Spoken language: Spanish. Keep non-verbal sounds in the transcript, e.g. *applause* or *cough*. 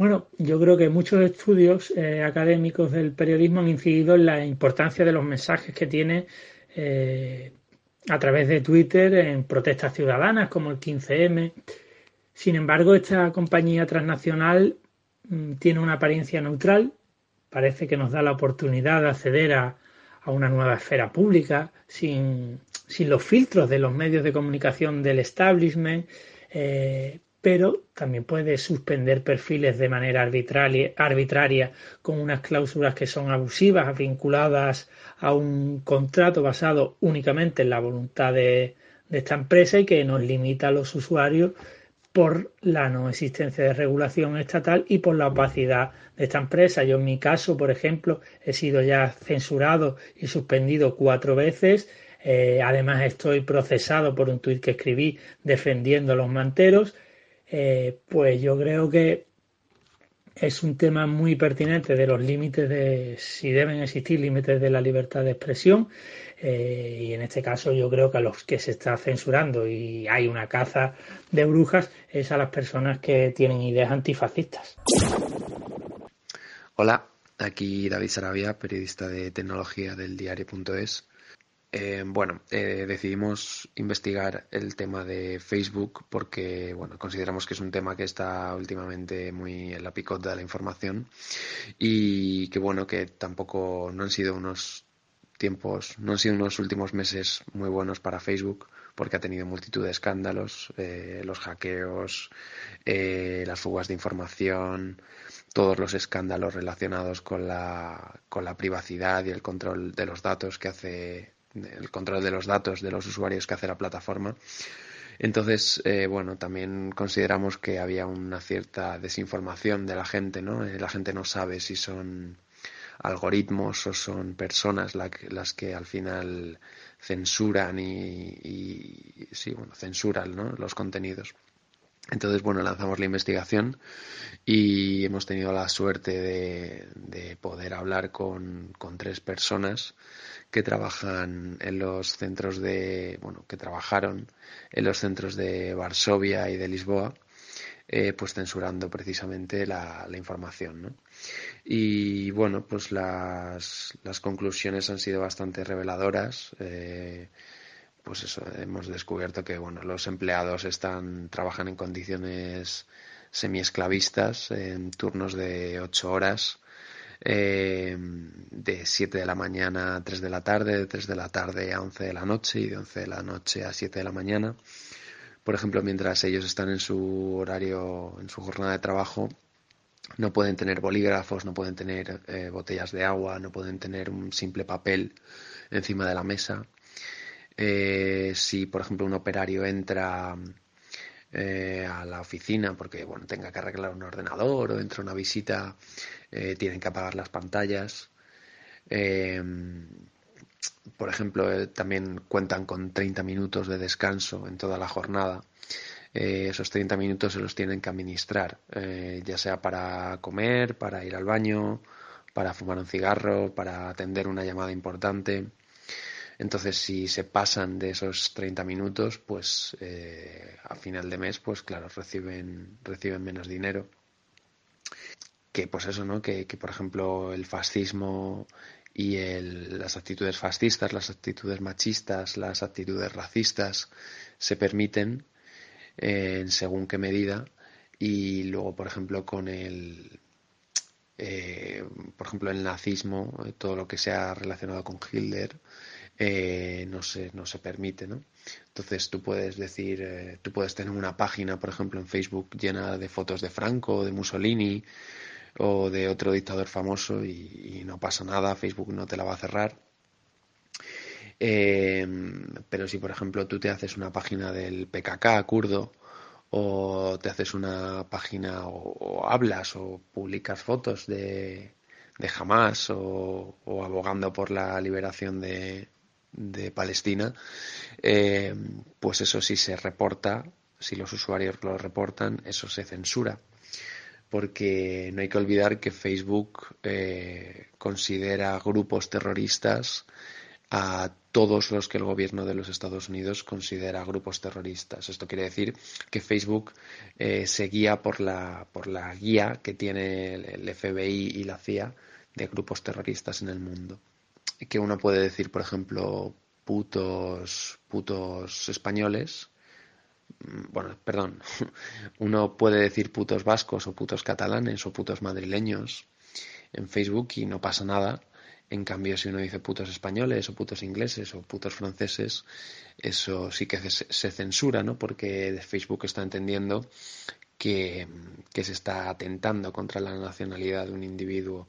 Bueno, yo creo que muchos estudios eh, académicos del periodismo han incidido en la importancia de los mensajes que tiene eh, a través de Twitter en protestas ciudadanas como el 15M. Sin embargo, esta compañía transnacional mm, tiene una apariencia neutral, parece que nos da la oportunidad de acceder a, una nueva esfera pública sin, los filtros de los medios de comunicación del establishment. Eh, pero también puede suspender perfiles de manera arbitraria, con unas cláusulas que son abusivas, vinculadas a un contrato basado únicamente en la voluntad de, esta empresa y que nos limita a los usuarios por la no existencia de regulación estatal y por la opacidad de esta empresa. Yo en mi caso, por ejemplo, he sido ya censurado y suspendido cuatro veces. Eh, además, estoy procesado por un tuit que escribí defendiendo a los manteros. Eh, pues yo creo que es un tema muy pertinente de los límites de si deben existir límites de la libertad de expresión eh, y en este caso yo creo que a los que se está censurando y hay una caza de brujas es a las personas que tienen ideas antifascistas. Hola, aquí David Sarabia, periodista de tecnología del diario.es eh, bueno, eh, decidimos investigar el tema de Facebook porque, bueno, consideramos que es un tema que está últimamente muy en la picota de la información y que, bueno, que tampoco no han sido unos tiempos, no han sido unos últimos meses muy buenos para Facebook porque ha tenido multitud de escándalos, eh, los hackeos, las fugas de información, todos los escándalos relacionados con la, con la privacidad y el control de los datos que hace el control de los datos de los usuarios que hace la plataforma. Entonces, eh, bueno, también consideramos que había una cierta desinformación de la gente, ¿no? Eh, la gente no sabe si son algoritmos o son personas las que al final censuran y, sí, bueno, censuran ¿no? los contenidos. Entonces, bueno, lanzamos la investigación y hemos tenido la suerte de, de poder hablar con, con tres personas que trabajan en los centros de, bueno, que trabajaron en los centros de Varsovia y de Lisboa, eh, pues censurando precisamente la, información, ¿no? Y bueno, pues las, las, conclusiones han sido bastante reveladoras. Eh, pues eso, hemos descubierto que bueno, los empleados están, trabajan en condiciones semiesclavistas, en turnos de ocho horas, eh, de 7 de la mañana a 3 de la tarde, de 3 de la tarde a 11 de la noche y de 11 de la noche a 7 de la mañana. Por ejemplo, mientras ellos están en su horario, en su jornada de trabajo, no pueden tener bolígrafos, no pueden tener eh, botellas de agua, no pueden tener un simple papel encima de la mesa. Eh, si, por ejemplo, un operario entra eh, a la oficina porque bueno tenga que arreglar un ordenador o entra una visita eh, tienen que apagar las pantallas. Eh, por ejemplo también cuentan con 30 minutos de descanso en toda la jornada. Esos 30 minutos se los tienen que administrar ya sea para comer para ir al baño para fumar un cigarro para atender una llamada importante entonces, si se pasan de esos 30 minutos, pues eh, a final de mes, pues claro, reciben, reciben menos dinero. Que pues eso, ¿no? Que, por ejemplo el fascismo y las actitudes fascistas, las actitudes machistas, las actitudes racistas se permiten en según qué medida y luego, por ejemplo, con el, eh, por ejemplo, el nazismo, todo lo que sea relacionado con Hitler, eh, no, se, no se permite, ¿no? Entonces tú puedes decir, eh, tú puedes tener una página, por ejemplo, en Facebook llena de fotos de Franco, de Mussolini o de otro dictador famoso y, no pasa nada, Facebook no te la va a cerrar. Em, pero si, por ejemplo, tú te haces una página del PKK kurdo o te haces una página o, hablas o publicas fotos de, de Hamas o abogando por la liberación de, de Palestina, eh, pues eso sí se reporta, si los usuarios lo reportan, eso se censura. Porque no hay que olvidar que Facebook eh, considera grupos terroristas a todos los que el gobierno de los Estados Unidos considera grupos terroristas. Esto quiere decir que Facebook eh, se guía por la, por la guía que tiene el FBI y la CIA de grupos terroristas en el mundo. Que uno puede decir, por ejemplo, putos, putos españoles, mm, bueno, perdón, *laughs* uno puede decir putos vascos o putos catalanes o putos madrileños en Facebook y no pasa nada. En cambio, si uno dice putos españoles o putos ingleses o putos franceses, eso sí que se censura, ¿no? Porque Facebook está entendiendo que, que se está atentando contra la nacionalidad de un individuo